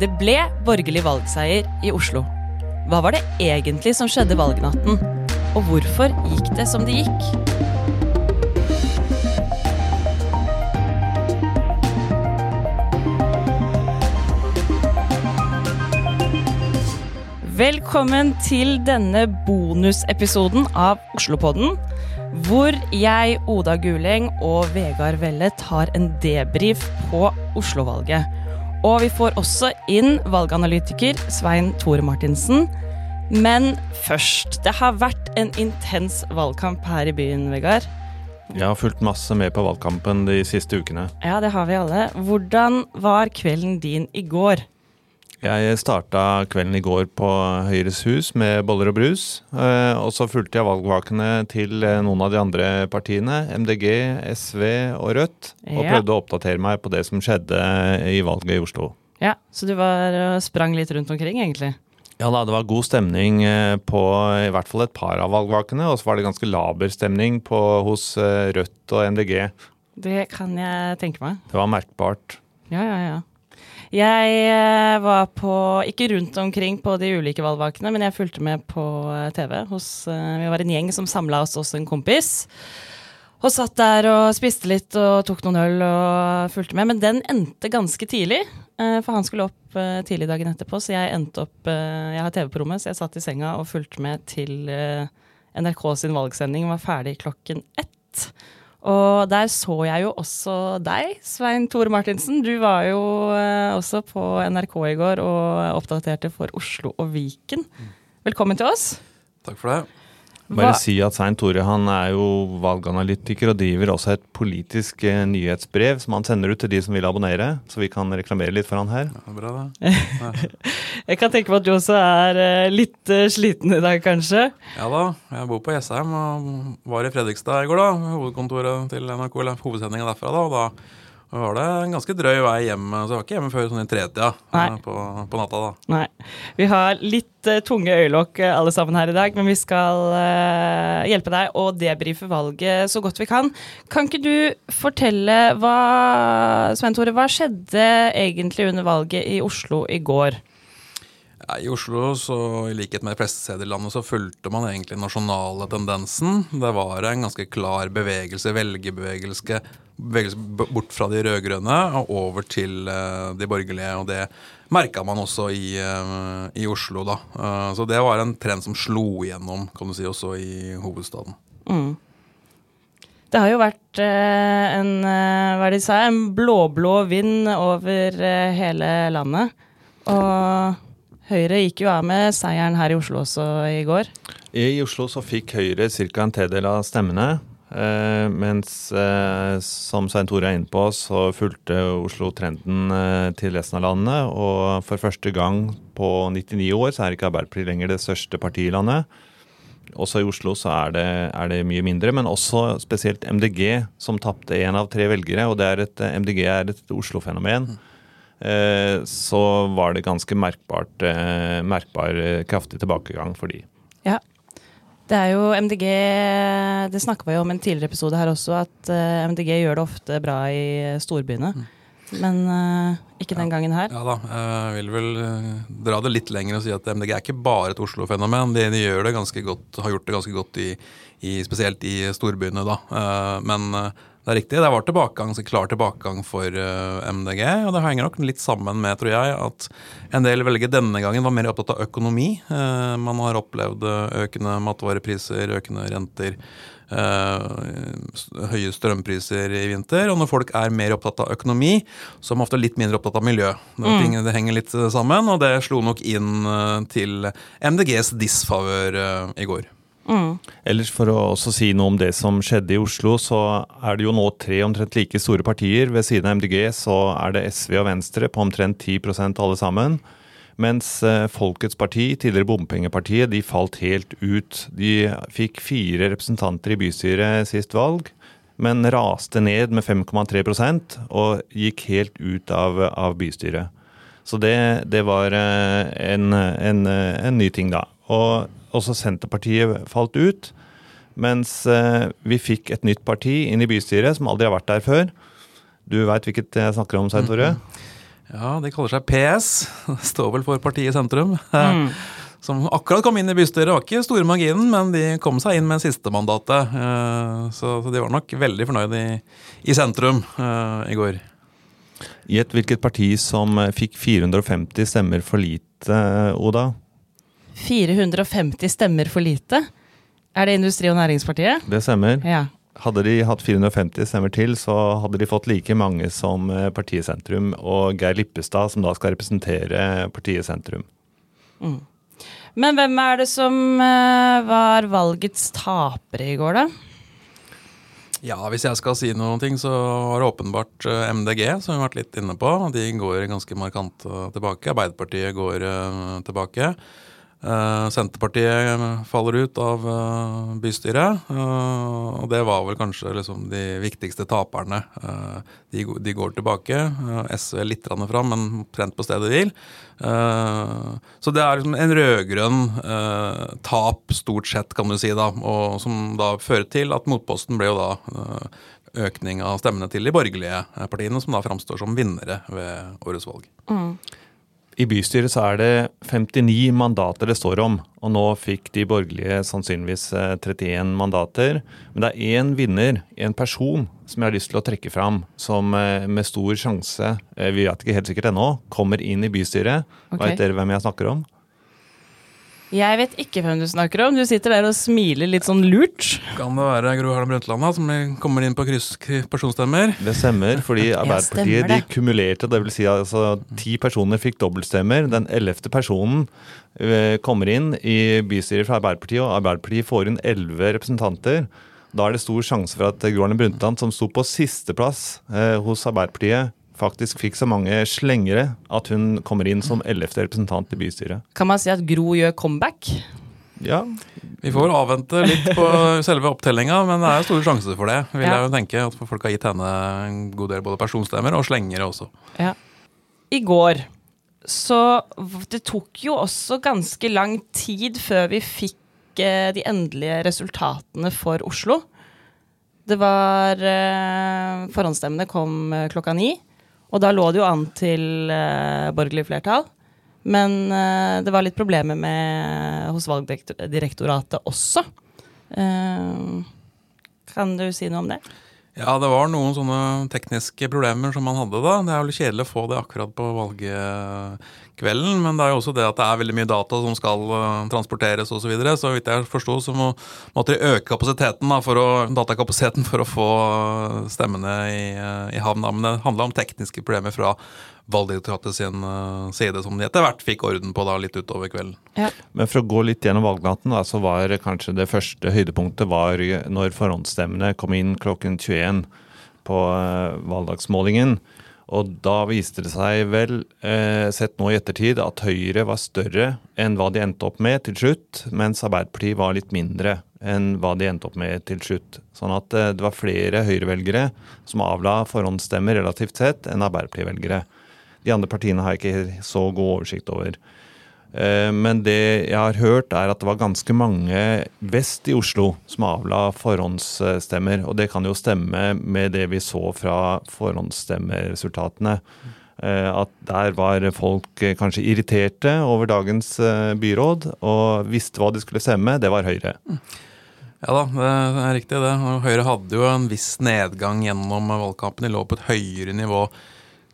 Det ble borgerlig valgseier i Oslo. Hva var det egentlig som skjedde valgnatten? Og hvorfor gikk det som det gikk? Velkommen til denne bonusepisoden av Oslopodden. Hvor jeg, Oda Guleng og Vegard Velle tar en debrief på Oslo-valget. Og vi får også inn valganalytiker Svein Tore Martinsen. Men først, det har vært en intens valgkamp her i byen, Vegard. Jeg har fulgt masse med på valgkampen de siste ukene. Ja, det har vi alle. Hvordan var kvelden din i går? Jeg starta kvelden i går på Høyres hus med boller og brus. eh, Og så fulgte jeg valgvakene til eh, noen av de andre partiene. MDG, SV og Rødt. Og Ja. prøvde å oppdatere meg på det som skjedde i valget i Oslo. Ja, Så du var sprang litt rundt omkring, egentlig? Ja da, det var god stemning eh, på i hvert fall et par av valgvakene. Og så var det ganske laber stemning på, hos eh, Rødt og MDG. Det kan jeg tenke meg. Det var merkbart. Ja, ja, ja. Jeg eh, var på, ikke rundt omkring på de ulike valgvakene, men jeg fulgte med på eh, TV. Hos, eh, vi var en gjeng som samla oss hos en kompis. Og satt der og spiste litt og tok noen øl og fulgte med. Men den endte ganske tidlig, for han skulle opp tidlig dagen etterpå. Så jeg endte opp Jeg har TV på rommet, så jeg satt i senga og fulgte med til NRK sin valgsending var ferdig klokken ett. Og der så jeg jo også deg, Svein Tore Martinsen. Du var jo eh, også på NRK i går og oppdaterte for Oslo og Viken. Velkommen til oss. Takk for det. Bare si at Svein Tore han er jo valganalytiker og driver også et politisk eh, nyhetsbrev som han sender ut til de som vil abonnere. Så vi kan reklamere litt for han her. Ja, bra det. Jeg kan tenke meg at du også er eh, litt eh, sliten i dag, kanskje. Ja da, jeg bor på Jessheim og var i Fredrikstad i går, da. Hovedkontoret til NRK, eller hovedsendinga derfra, da. Og da var det en ganske drøy vei hjem. Så jeg var ikke hjemme før sånn i tretida eh, på, på natta, da. Nei. Vi har litt uh, tunge øyelokk eh, alle sammen her i dag, men vi skal uh, hjelpe deg å debrife valget så godt vi kan. Kan ikke du fortelle hva, Svein Tore, hva skjedde egentlig under valget i Oslo i går? I Oslo, så i likhet med de fleste steder i landet, så fulgte man egentlig den nasjonale tendensen. Det var en ganske klar bevegelse, velgerbevegelse bevegelse bort fra de rød-grønne og over til eh, de borgerlige. Og det merka man også i, eh, i Oslo, da. Eh, så det var en trend som slo igjennom, kan du si, også i hovedstaden. Mm. Det har jo vært en, hva er det de sa, en blå-blå vind over hele landet. Og Høyre gikk jo av med seieren her i Oslo også i går. I Oslo så fikk Høyre ca. en tredel av stemmene. Eh, mens, eh, som Svein Tore er inne på, så fulgte Oslo trenden eh, til resten av landet. Og for første gang på 99 år så er ikke Arbeiderpartiet lenger det største partiet i landet. Også i Oslo så er det, er det mye mindre, men også spesielt MDG, som tapte én av tre velgere. Og er et, MDG er et Oslo-fenomen. Så var det ganske merkbart, merkbar kraftig tilbakegang for de. Ja. Det er jo MDG Det snakka vi om en tidligere episode her også, at eh, MDG gjør det ofte bra i storbyene. Men eh, ikke den gangen her. Ja da, jeg vil vel eh, dra det litt lenger og si at MDG er ikke bare et Oslo-fenomen. De, de gjør det ganske godt, har gjort det ganske godt i, i, spesielt i storbyene, da. Eh, Men det er riktig, det var tilbakegang, så klar tilbakegang for eh, MDG. Og det henger nok litt sammen med, tror jeg, at en del velgere denne gangen var mer opptatt av økonomi. Eh, Man har opplevd eh, økende matvarepriser, økende renter. høye strømpriser i vinter. Og når folk er mer opptatt av økonomi, så er man ofte litt mindre opptatt av miljø. Det, det henger litt sammen, og det slo nok inn til MDGs disfavør i går. Ellers For å også si noe om det som skjedde i Oslo, så er det jo nå tre omtrent like store partier. Ved siden av MDG så er det SV og Venstre på omtrent 10% alle sammen. Mens eh, Folkets parti, tidligere Bompengepartiet, de falt helt ut. De fikk fire representanter i bystyret sist valg, men raste ned med 5,3% og gikk helt ut av, av bystyret. Så det, det var eh, en, en, en ny ting, da. Og også Senterpartiet falt ut. Mens eh, vi fikk et nytt parti inn i bystyret som aldri har vært der før. Du veit hvilket jeg snakker om, Svein Tore? Ja, de kaller seg PS. Det står vel for partiet Sentrum. Mm. Som akkurat kom inn i bystyret. Var ikke store marginen, men de kom seg inn med sistemandatet. Så de var nok veldig fornøyd i, i sentrum i går. I et hvilket parti som fikk 450 stemmer for lite, Oda? 450 stemmer for lite? Er det Industri- og Næringspartiet? Det stemmer. Ja. Hadde de hatt 450 stemmer til, så hadde de fått like mange som eh, Partiet Sentrum og Geir Lippestad, som da skal representere Partiet Sentrum. Mm. Men hvem er det som uh, var valgets tapere i går, da? Ja, Hvis jeg skal si noen ting, så var det åpenbart uh, MDG, som vi har vært litt inne på. De går ganske markant tilbake. Arbeiderpartiet går tilbake. Uh, Senterpartiet faller ut av uh, bystyret. Uh, og det var vel kanskje liksom de viktigste taperne. De, går tilbake. SV litt fram, men trent på stedet hvil. så det er liksom en rød-grønn tap, stort sett, kan du si, da, og som da fører til at motposten ble jo da økning av stemmene til de borgerlige partiene, som da framstår som vinnere ved årets valg. Mm. I bystyret så er det 59 mandater det står om, og nå fikk de borgerlige sannsynligvis 31 eh, mandater. Men det er én vinner, en person, som jeg har lyst til å trekke fram, som eh, med stor sjanse, eh, vi vet ikke helt sikkert ennå, kommer inn i bystyret. Okay. Vet dere hvem jeg snakker om? Jeg vet ikke hvem du snakker om. Du sitter der og smiler litt sånn lurt. Kan det være Gro Harlem Brundtland som kommer inn på kryss personstemmer? Det stemmer, fordi Arbeiderpartiet de kumulerte. Dvs. Si altså ti personer fikk dobbeltstemmer. Den ellevte personen eh, kommer inn i bystyret fra Arbeiderpartiet, og Arbeiderpartiet får inn elleve representanter. Da er det stor sjanse for at Gro Harlem Brundtland, som sto på sisteplass eh, hos Arbeiderpartiet, faktisk fikk så mange slengere at hun kommer inn som ellevte representant i bystyret. Kan man si at Gro gjør comeback? Ja. Vi får avvente litt på selve opptellinga, men det er store sjanser for det. vil ja. jeg jo tenke, at Folk har gitt henne en god del både personstemmer og slengere også. Ja. I går så Det tok jo også ganske lang tid før vi fikk eh, de endelige resultatene for Oslo. Det var eh, Forhåndsstemmene kom eh, klokka ni. Og da lå det jo an til uh, borgerlig flertall. Men uh, det var litt problemer med, hos Valgdirektoratet også. Uh, kan du si noe om det? Ja, det var noen sånne tekniske problemer som man hadde da. Det er vel kjedelig å få det akkurat på valgkvelden, men det er jo også det at det er veldig mye data som skal transporteres osv. Så, videre. så vidt jeg forsto, så må, måtte de øke kapasiteten da, for å, datakapasiteten for å få stemmene i, i havn. Men det handla om tekniske problemer fra Valgdirektoratet sin side, som de etter hvert fikk orden på da litt utover kvelden. Ja. Men for å gå litt gjennom valgnatten, da, så var kanskje det første høydepunktet var når forhåndsstemmene kom inn klokken 21 på valgdagsmålingen. Og da viste det seg vel, eh, sett nå i ettertid, at Høyre var større enn hva de endte opp med til slutt, mens Arbeiderpartiet var litt mindre enn hva de endte opp med til slutt. Sånn at eh, det var flere Høyre-velgere som avla forhåndsstemmer relativt sett enn Arbeiderparti-velgere. De andre partiene har jeg ikke så god oversikt over. Eh, men det jeg har hørt, er at det var ganske mange vest i Oslo som avla forhåndsstemmer. Og det kan jo stemme med det vi så fra forhåndsstemmeresultatene. Eh, at der var folk kanskje irriterte over dagens eh, byråd og visste hva de skulle stemme. Det var Høyre. Ja da, det er riktig det. Høyre hadde jo en viss nedgang gjennom valgkampen. De lå på et høyere nivå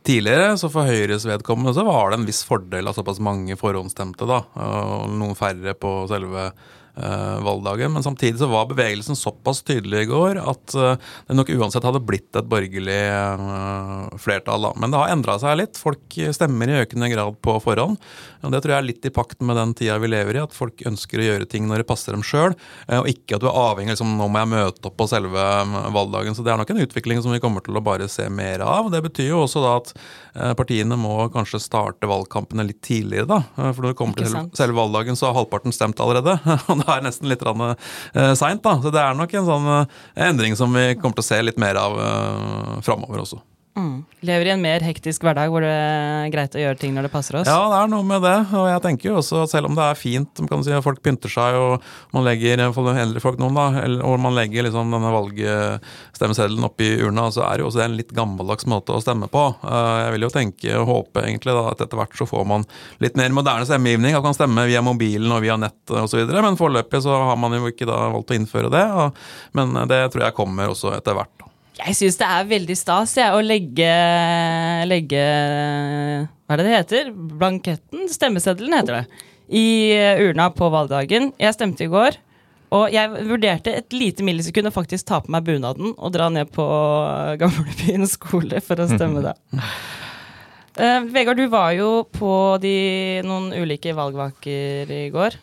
tidligere, så for Høyres vedkommende så var det en viss fordel av såpass mange forhåndsstemte, da. Og noen færre på selve valgdagen. Men samtidig så var bevegelsen såpass tydelig i går at uh, det nok uansett hadde blitt et borgerlig uh, flertall. Da. Men det har endra seg litt. Folk stemmer i økende grad på forhånd. Og Det tror jeg er litt i pakt med den tida vi lever i, at folk ønsker å gjøre ting når det passer dem sjøl, og ikke at du er avhengig liksom, nå må jeg møte opp på selve valgdagen. Så det er nok en utvikling som vi kommer til å bare se mer av. Det betyr jo også da at partiene må kanskje starte valgkampene litt tidligere, da. For når det kommer til selve valgdagen, så har halvparten stemt allerede. og er nesten litt uh, seint. Så det er nok en sånn uh, endring som vi kommer til å se litt mer av uh, framover også. Lever i en mer hektisk hverdag hvor det er greit å gjøre ting når det passer oss. Ja, det er noe med det. Og jeg tenker jo også selv om det er fint, kan si, folk pynter seg og man legger eldre folk noen da, og man legger liksom denne valgstemmeseddelen oppi urna, så er det jo også en litt gammeldags måte å stemme på. Eh, jeg vil jo tenke og håpe egentlig da, at etter hvert så får man litt mer moderne stemmegivning. At man kan stemme via mobilen og via nett osv. Men foreløpig så har man jo ikke da valgt å innføre det. Men det tror jeg kommer også etter hvert. Jeg syns det er veldig stas jeg, å legge, legge Hva er det det heter? Blanketten? Stemmeseddelen heter det. I urna på valgdagen. Jeg stemte i går. Og jeg vurderte et lite millisekund å faktisk ta på meg bunaden og dra ned på Gamlebyen skole for å stemme da. Uh, Vegard, du var jo på de, noen ulike valgvaker i går.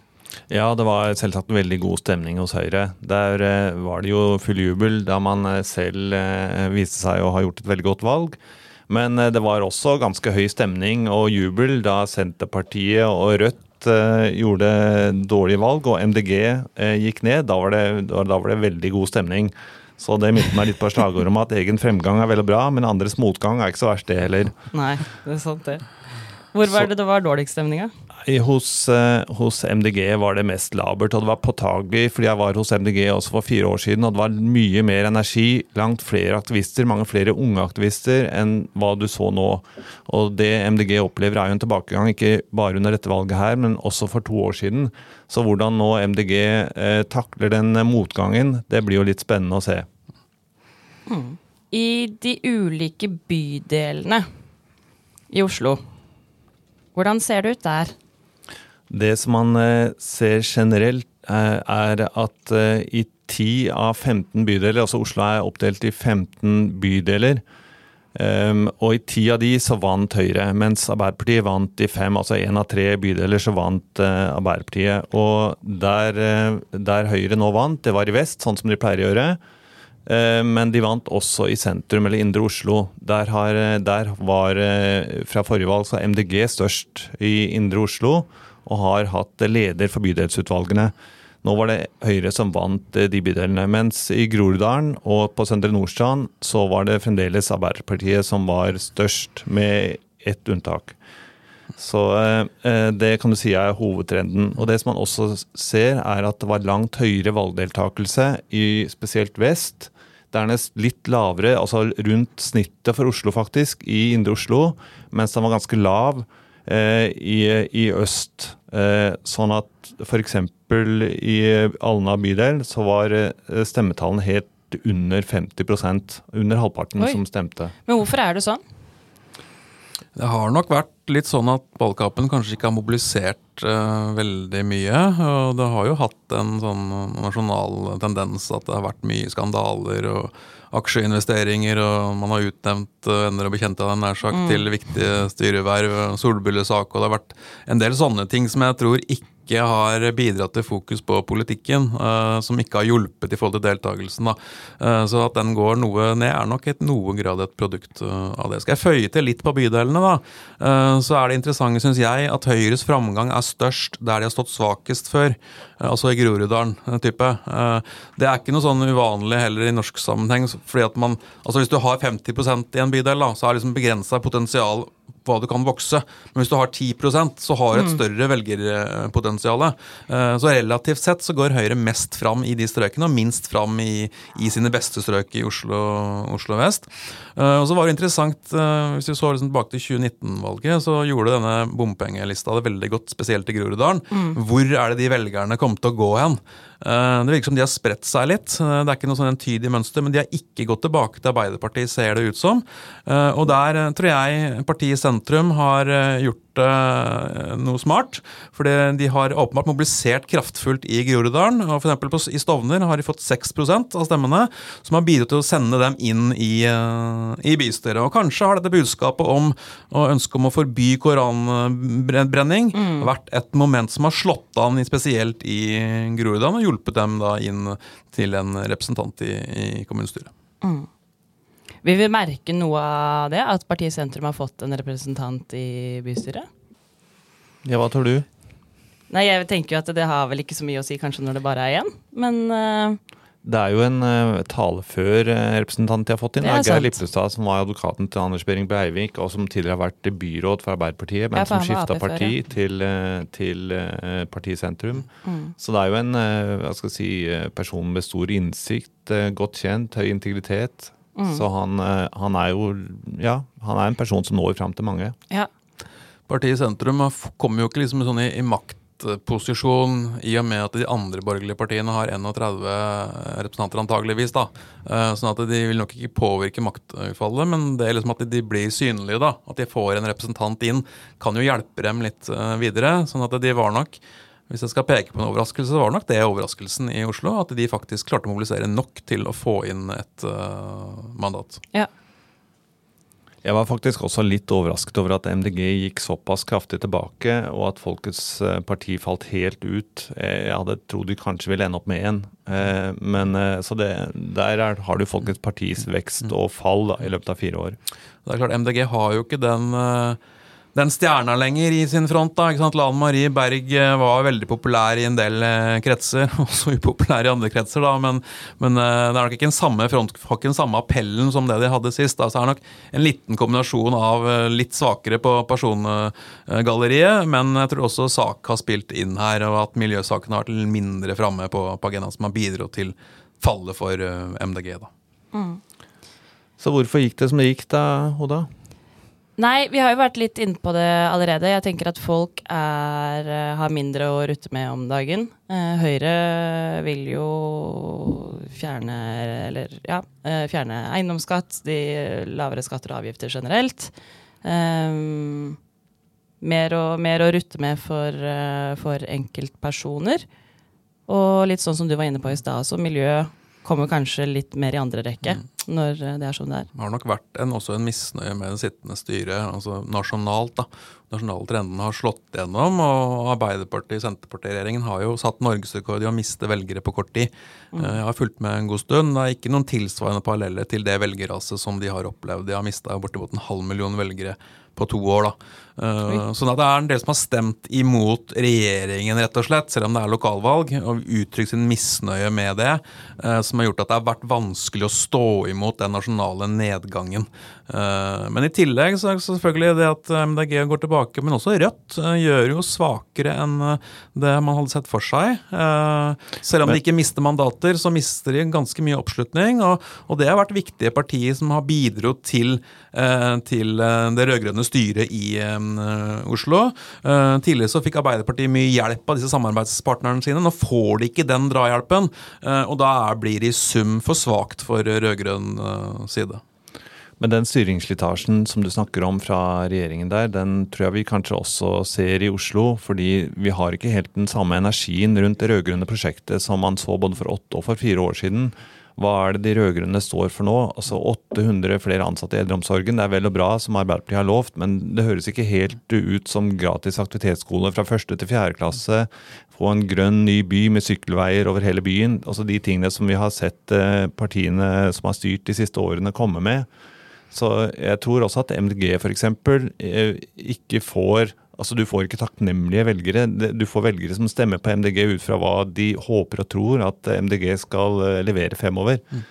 Ja, det var selvsagt en veldig god stemning hos Høyre. Der eh, var det jo full jubel da man eh, selv eh, viste seg å ha gjort et veldig godt valg. Men det var også ganske høy stemning og jubel da Senterpartiet og Rødt gjorde dårlige valg, og MDG gikk ned. Da var, det, da var det veldig god stemning. Så det minte meg litt på slagordet om at egen fremgang er veldig bra, men andres motgang er ikke så verst, det heller. Nei, det er sant det. Hvor var det det var dårligst stemning? Hos, uh, hos, MDG var det mest labert, og det var påtagelig fordi jeg var hos MDG også for fire år siden, og det var mye mer energi, langt flere aktivister, mange flere unge aktivister enn hva du så nå. Og det MDG opplever er jo en tilbakegang, ikke bare under dette valget her, men også for to år siden. Så hvordan nå MDG eh, takler den motgangen, det blir jo litt spennende å se. Mm. I de ulike bydelene i Oslo hvordan ser det ut der? Det som man eh, ser generelt, eh, er at eh, i 10 av 15 bydeler, altså Oslo er oppdelt i 15 bydeler, Um, og i ti av de så vant Høyre, mens Arbeiderpartiet vant i fem. Altså én av tre bydeler så vant Arbeiderpartiet. Og der, der, Høyre nå vant, det var i vest, sånn som de pleier å gjøre. Uh, men de vant også i sentrum, eller indre Oslo. Der, har, der var fra forrige valg så MDG størst i indre Oslo og har hatt leder for bydelsutvalgene. Nå var det Høyre som vant eh, de bydelene. Mens i Groruddalen og på Søndre Nordstrand så var det fremdeles Arbeiderpartiet som var størst, med ett unntak. Så eh, det kan du si er hovedtrenden. Og det som man også ser, er at det var langt høyere valgdeltakelse i spesielt vest. Dernest litt lavere, altså rundt snittet for Oslo faktisk, i Indre Oslo, mens den var ganske lav Eh, i, i, øst. Eh, sånn at f.eks. i Alna bydel så var eh, stemmetallene helt under 50% under halvparten Oi. som stemte. Men hvorfor er det sånn? Det har nok vært litt sånn at ballkampen kanskje ikke har mobilisert uh, veldig mye. og Det har jo hatt en sånn nasjonal tendens at det har vært mye skandaler og aksjeinvesteringer, og man har utnevnt uh, venner og bekjente av nær sagt mm. til viktige styreverv. solbyllesak, og det har vært en del sånne ting som jeg tror ikke ikke har bidratt til fokus på politikken, uh, som ikke har hjulpet i forhold til deltakelsen. Uh, så at den går noe ned, er nok i noen grad et produkt uh, av det. Skal jeg føye til litt på bydelene, da, så er det interessante, syns jeg, at Høyres framgang er størst der de har stått svakest før. Altså i Groruddalen type. Det er ikke noe sånn uvanlig heller i norsk sammenheng. fordi at man, altså Hvis du har 50% i en bydel, da, så er det liksom begrensa potensial hva du kan vokse. Men hvis du har 10% så har du et mm. større velgerpotensial. Eh, så relativt sett så går Høyre mest fram i de strøkene, og minst fram i, i sine beste strøk i Oslo, Oslo vest. Eh, og så var det interessant, eh, hvis vi så liksom tilbake til 2019-valget, så gjorde denne bompengelista det veldig godt, spesielt i Groruddalen. Mm. Hvor er det de velgerne kom til å gå hen? Det virker som de har spredt seg litt. Det er ikke noe sånn entydig mønster, men de har ikke gått tilbake til Arbeiderpartiet, ser det ut som. Og der tror jeg partiet sentrum har gjort noe smart. For de har åpenbart mobilisert kraftfullt i Groruddalen. og for I Stovner har de fått 6% av stemmene, som har bidratt til å sende dem inn i, uh, i bystyret. Og kanskje har dette budskapet om og ønsket om å forby koranbrenning mm. vært et moment som har slått an spesielt i Groruddalen, og hjulpet dem da inn til en representant i, i kommunestyret. Mm. Vil vi merke noe av det, at partiet Sentrum har fått en representant i bystyret? Ja, hva tror du? Nei, jeg tenker jo at det har vel ikke så mye å si kanskje når det bare er én, men uh... Det er jo en uh, talefør uh, representant de har fått inn. Geir Lippestad, som var advokaten til Anders Behring Breivik, og som tidligere har vært byråd for Arbeiderpartiet, men som skifta parti ja. til, uh, til partisentrum. Mm. Så det er jo en hva skal jeg si, person med stor innsikt, godt kjent, høy integritet. Mm. Så han, han, er jo ja, han er en person som når fram til mange. Ja. Partiet Sentrum kommer jo ikke liksom sånn i, i maktposisjon i og med at de andre borgerlige partiene har 31 representanter, antageligvis. da. Eh, sånn at de vil nok ikke påvirke maktutfallet, men det er liksom at de blir synlige. da, At de får en representant inn, kan jo hjelpe dem litt eh, videre. sånn at de var nok hvis jeg skal peke på en overraskelse, så var nok det overraskelsen i Oslo. At de faktisk klarte å mobilisere nok til å få inn et uh, mandat. Ja, jeg var faktisk også litt overrasket over at MDG gikk såpass kraftig tilbake, og at Folkets eh, parti falt helt ut. Eh, jeg hadde trodd de kanskje ville ende opp med én. Eh, men så det, der er, har du Folkets partis vekst og fall da, i løpet av fire år. Det er klart, MDG har jo ikke den den stjerna lenger i sin front. da, ikke sant? Lan Marie Berg eh, var veldig populær i en del eh, kretser, også upopulær i andre kretser. da, Men, men eh, det er nok ikke den samme front, har ikke den samme appellen som det de hadde sist. da, så det er nok en liten kombinasjon av litt svakere på persongalleriet, men jeg tror også sak har spilt inn her, og at miljøsakene har vært mindre framme på, på agendaen, som har bidratt til fallet for MDG. da. Mm. Så hvorfor gikk det som det gikk da, Hoda? Nei, vi har jo vært litt inne på det allerede. Jeg tenker at folk er, eh, har mindre å rutte med om dagen. Eh, Høyre vil jo fjerne eller ja, eh, fjerne eiendomsskatt, de lavere skatter og avgifter generelt. Um, mer, å, mer, å, rutte med for, for enkeltpersoner. Og litt sånn som du var inne på i stad, så miljø kommer kanskje litt mer i andre rekke mm. Når eh, det er sånn det er. Det har nok vært en, også en misnøye med det sittende styret, altså nasjonalt. da. Nasjonale trendene har slått gjennom, og Arbeiderparti-Senterparti-regjeringen har jo satt norgesrekord i å miste velgere på kort tid. Mm. Eh, jeg har fulgt med en god stund. Det er ikke noen tilsvarende paralleller til det velgerraset som de har opplevd. De har mista bortimot en halv million velgere på to år. da. Uh, sånn at det er en del som har stemt imot regjeringen, rett og slett, selv om det er lokalvalg, og uttrykt sin misnøye med det, uh, som har gjort at det har vært vanskelig å stå imot den nasjonale nedgangen. Uh, men i tillegg så er det selvfølgelig det at MDG går tilbake, men også Rødt, gjør jo svakere enn det man hadde sett for seg. selv om de ikke mister mandater, så mister de ganske mye oppslutning, og, det har vært viktige partier som har bidratt til, til det rød-grønne styret i Eh, Oslo. Eh, tidligere så fikk Arbeiderpartiet mye hjelp av disse samarbeidspartnerne sine. Nå får de ikke den drahjelpen, eh, og da blir det i sum for svakt for rød-grønn side. Men den styringsslitasjen som du snakker om fra regjeringen der, den tror jeg vi kanskje også ser i Oslo. Fordi vi har ikke helt den samme energien rundt det rød-grønne prosjektet som man så både for åtte og for fire år siden. Hva er det de rød-grønne står for nå? Altså 800 flere ansatte i eldreomsorgen. Det er vel og bra, som Arbeiderpartiet har lovt, men det høres ikke helt ut som gratis aktivitetsskole fra første til fjerde klasse. Få en grønn ny by med sykkelveier over hele byen. Altså de tingene som vi har sett eh, partiene som har styrt de siste årene, komme med. Så jeg tror også at MDG f.eks. Eh, ikke får Altså, Du får ikke takknemlige velgere. Du får velgere som stemmer på MDG ut fra hva de håper og tror at MDG skal eh, levere fremover. Mm.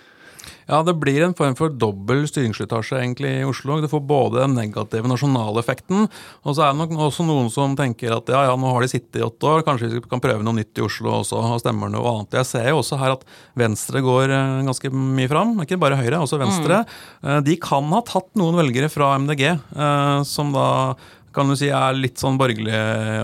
Ja, det blir en form for dobbel styringsslitasje egentlig i Oslo. Du får både den negative nasjonaleffekten, og så er det nok også noen som tenker at ja, ja, nå har de sittet i åtte år, kanskje vi kan prøve noe nytt i Oslo også, og stemmer noe annet. Jeg ser jo også her at Venstre går eh, ganske mye fram, ikke bare Høyre, også Venstre. Mm. De kan ha tatt noen velgere fra MDG, som da kan du si er litt sånn borgerlig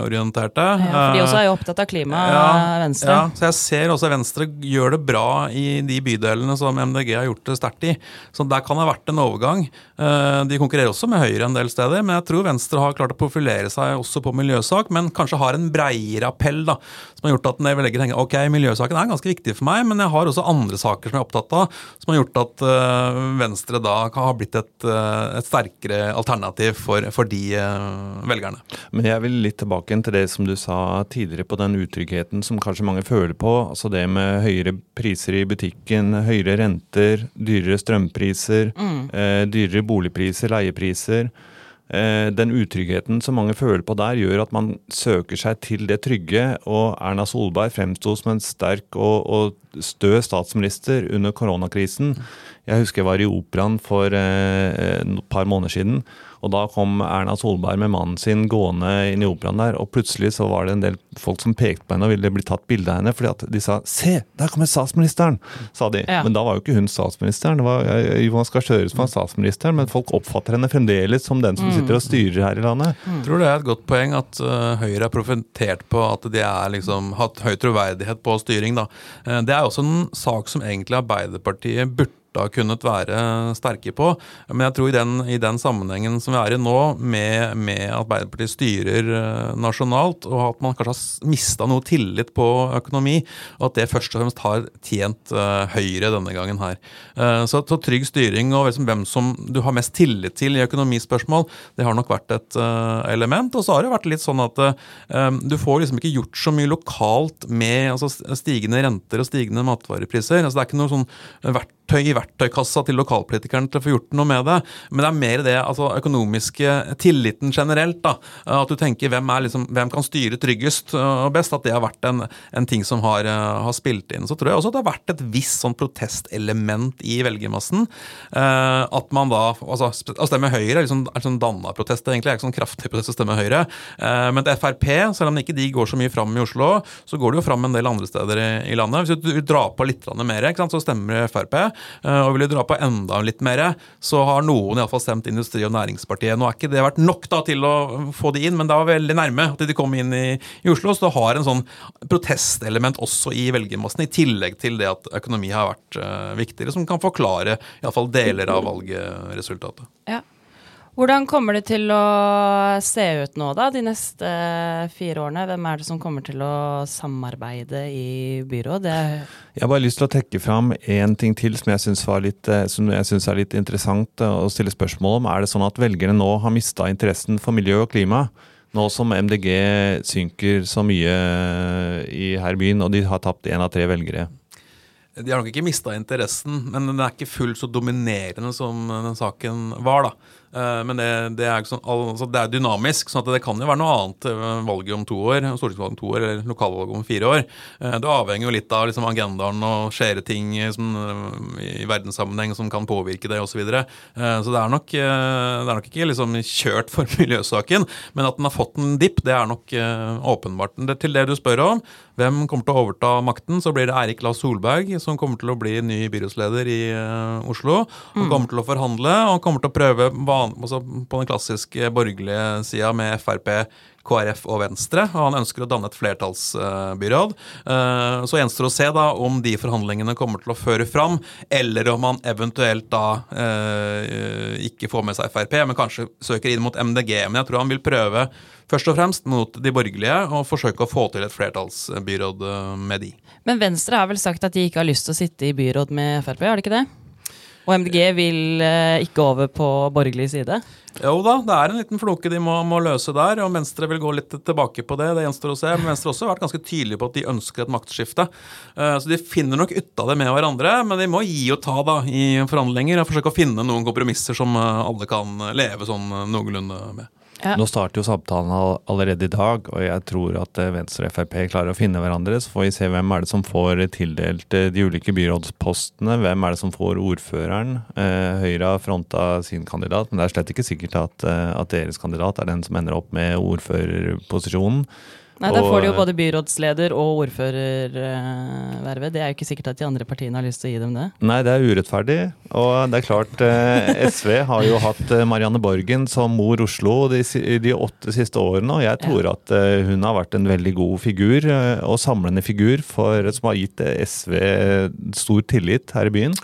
orienterte. Ja, for De også er jo opptatt av klima, ja, Venstre. Ja, så jeg ser også Venstre gjør det bra i de bydelene som MDG har gjort det sterkt i. Så der kan det ha vært en overgang. Eh, de konkurrerer også med Høyre en del steder, men jeg tror Venstre har klart å profilere seg også på miljøsak, men kanskje har en breiere appell da, som har gjort at en del velgere tenker ok, miljøsaken er ganske viktig for meg, men jeg har også andre saker som jeg er opptatt av, som har gjort at eh, Venstre da kan ha blitt et, eh, et sterkere alternativ for, for de velgerne. Men jeg vil litt tilbake til det som du sa tidligere på den utryggheten som kanskje mange føler på. Altså det med høyere priser i butikken, høyere renter, dyrere strømpriser, mm. eh, dyrere boligpriser, leiepriser. Eh, den utryggheten som mange føler på der, gjør at man søker seg til det trygge. Og Erna Solberg fremsto som en sterk og, og stø statsminister under koronakrisen. Jeg husker jeg var i Operaen for eh, et par måneder siden. Og da kom Erna Solberg med mannen sin gående inn i operaen der, og plutselig så var det en del folk som pekte på henne og ville bli tatt bilde av henne, fordi at de sa 'se, der kommer statsministeren', sa de. Ja. Men da var jo ikke hun statsministeren, det var Jonas Gahr Støre som var statsministeren, men folk oppfatter henne fremdeles som den som mm. sitter og styrer her i landet. Mm. Tror det er et godt poeng at uh, Høyre har profitert på at de har liksom, hatt høy troverdighet på styring. da. Uh, det er også en sak som egentlig Arbeiderpartiet burde ha kunnet være sterke på. Men jeg tror i den, i den sammenhengen som vi er i nå, med, med at Arbeiderpartiet styrer uh, nasjonalt, og at man kanskje har mista noe tillit på økonomi, og at det først og fremst har tjent uh, Høyre denne gangen her. Uh, så, så, trygg styring og liksom hvem som du har mest tillit til i økonomispørsmål, det har nok vært et element. Og så har det vært litt sånn at du får liksom ikke gjort så mye lokalt med altså, stigende renter og stigende matvarepriser. Altså, det er ikke noe sånn verktøy verktøy i verktøykassa til lokalpolitikerne til å få gjort noe med det. Men det er mer det altså økonomiske tilliten generelt. da, At du tenker hvem, liksom, hvem kan styre tryggest og best. At det har vært en, en ting som har, har, spilt inn. Så tror jeg også at det har vært et visst sånn protestelement i velgermassen. Eh, at man da altså Å stemme Høyre liksom, er sånn danna protest. Det egentlig er ikke sånn kraftig protest å stemme Høyre. Eh, men til Frp, selv om ikke de går så mye fram i Oslo, så går de jo fram en del andre steder i, i landet. Hvis du drar på litt mer, så stemmer Frp. Eh, og vil du dra på enda litt mer, så har noen iallfall stemt Industri- og Næringspartiet. Nå har ikke det vært nok da til å få de inn, men det var veldig nærme at de kom inn i, i Oslo. Så det har en sånn protestelement også i velgermassen, i tillegg til det at økonomi har vært uh, viktigere, som kan forklare iallfall deler av valgresultatet. Ja. Hvordan kommer det til å se ut nå, da, de neste fire årene? Hvem er det som kommer til å samarbeide i byråd? Det jeg har bare lyst til å trekke fram én ting til som jeg syns eh, er litt interessant eh, å stille spørsmål om. Er det sånn at velgerne nå har mista interessen for miljø og klima? Nå som MDG synker så mye i her byen, og de har tapt én av tre velgere. De har nok ikke mista interessen, men den er ikke fullt så dominerende som den saken var. da. Eh, men det, det, er sånn, altså det, er dynamisk, sånn det kan jo være noe annet eh, valget om to år, stortingsvalget om to år eller lokalvalget om fire år. Eh, det avhenger jo litt av liksom, agendaen og skjære ting som, i verdenssammenheng som kan påvirke det osv. Så, videre. så det er nok, det er nok ikke liksom kjørt for miljøsaken, men at den har fått en dipp, det er nok åpenbart. Til det du spør om, hvem kommer til å overta makten, så blir det Eirik La Solberg som kommer til å bli ny byrådsleder i Oslo. Han mm. kommer til å forhandle og kommer til å prøve altså på den klassiske borgerlige sida med Frp, KrF og Venstre. og Han ønsker å danne et flertallsbyråd. Eh, så gjenstår å se da om de forhandlingene kommer til å føre fram, eller om han eventuelt da eh, ikke får med seg Frp, men kanskje søker inn mot MDG. Men jeg tror han vil prøve først og fremst mot de borgerlige og forsøke å få til et flertallsbyråd eh, med de. Men Venstre har vel sagt at de ikke har lyst til å sitte i byråd med Frp, har de ikke det? Og MDG vil eh, ikke over på borgerlig side? Jo da, det er en liten floke de må, må, løse der. og Venstre vil gå litt tilbake på det. Det gjenstår å se. Men Venstre har også vært ganske tydelig på at de ønsker et maktskifte. Uh, så de finner nok ut av det med hverandre, men de må gi og ta da i forhandlinger og forsøke å finne noen kompromisser som eh, alle kan leve sånn noenlunde med. Ja. Nå starter jo samtalen allerede i dag, og jeg tror at eh, Venstre og Frp klarer å finne hverandre. Så får vi se hvem er det som får tildelt eh, de ulike byrådspostene. Hvem er det som får ordføreren? Eh, Høyre har fronta sin kandidat, men det er slett ikke sikkert at, at deres kandidat er den som ender opp med ordførerposisjonen. Nei, Da får de jo både byrådsleder og ordførervervet. Det er jo ikke sikkert at de andre partiene har lyst til å gi dem det. Nei, det er urettferdig. Og det er klart, eh, SV har jo hatt eh, Marianne Borgen som mor Oslo de, de åtte siste årene, og jeg tror ja. at eh, hun har vært en veldig god figur, og samlende figur, for, som har gitt SV stor tillit her i byen.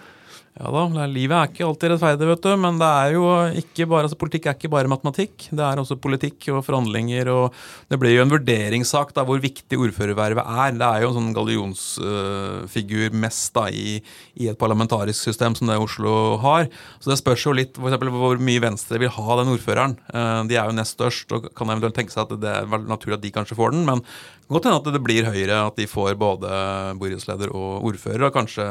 Ja da, Livet er ikke alltid rettferdig, vet du. Men det er jo ikke bare, altså, politikk er ikke bare matematikk. Det er også politikk og forhandlinger. og Det blir jo en vurderingssak da, hvor viktig ordførervervet er. Det er jo en sånn gallionsfigur uh, mest da, i, i, et parlamentarisk system som det Oslo har. Så det spørs jo litt for eksempel, hvor mye Venstre vil ha den ordføreren. Uh, de er jo nest størst og kan eventuelt tenke seg at det er naturlig at de kanskje får den. men godt hende at det blir Høyre, at de får både borettsleder og ordfører. Og kanskje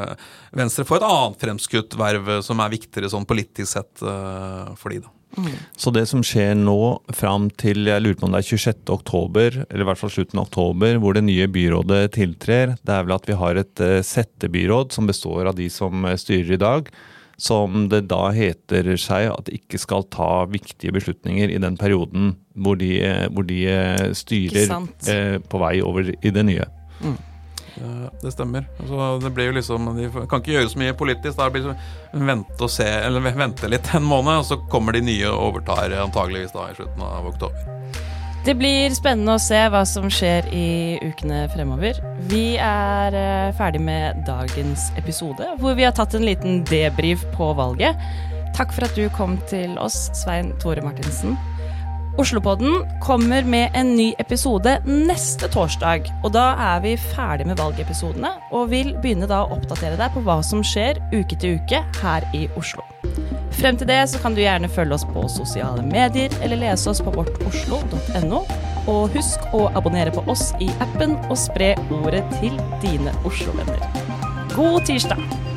Venstre får et annet fremskutt verv som er viktigere sånn politisk sett uh, for de da. Så det som skjer nå fram til jeg lurer på om det er 26. oktober, eller i hvert fall slutten av oktober, hvor det nye byrådet tiltrer, det er vel at vi har et uh, settebyråd som består av de som uh, styrer i dag. Som det da heter seg at ikke skal ta viktige beslutninger i den perioden hvor de, hvor de styrer på vei over i det nye. Mm. Det stemmer. Altså, det blir jo liksom De kan ikke gjøre så mye politisk. Da blir det vente, og se, vente litt en måned, og så kommer de nye og overtar antageligvis da i slutten av oktober. Det blir spennende å se hva som skjer i ukene fremover. Vi er uh, ferdig med dagens episode, hvor vi har tatt en liten debrief på valget. Takk for at du kom til oss, Svein Tore Martinsen. Oslopodden kommer med en ny episode neste torsdag. Og da er vi ferdig med valgepisodene, og vil begynne da å oppdatere deg på hva som skjer uke til uke her i Oslo. Frem til det så kan du gjerne følge oss på sosiale medier, eller lese oss på vårtoslo.no. Og husk å abonnere på oss i appen, og spre ordet til dine Oslo-venner. God tirsdag!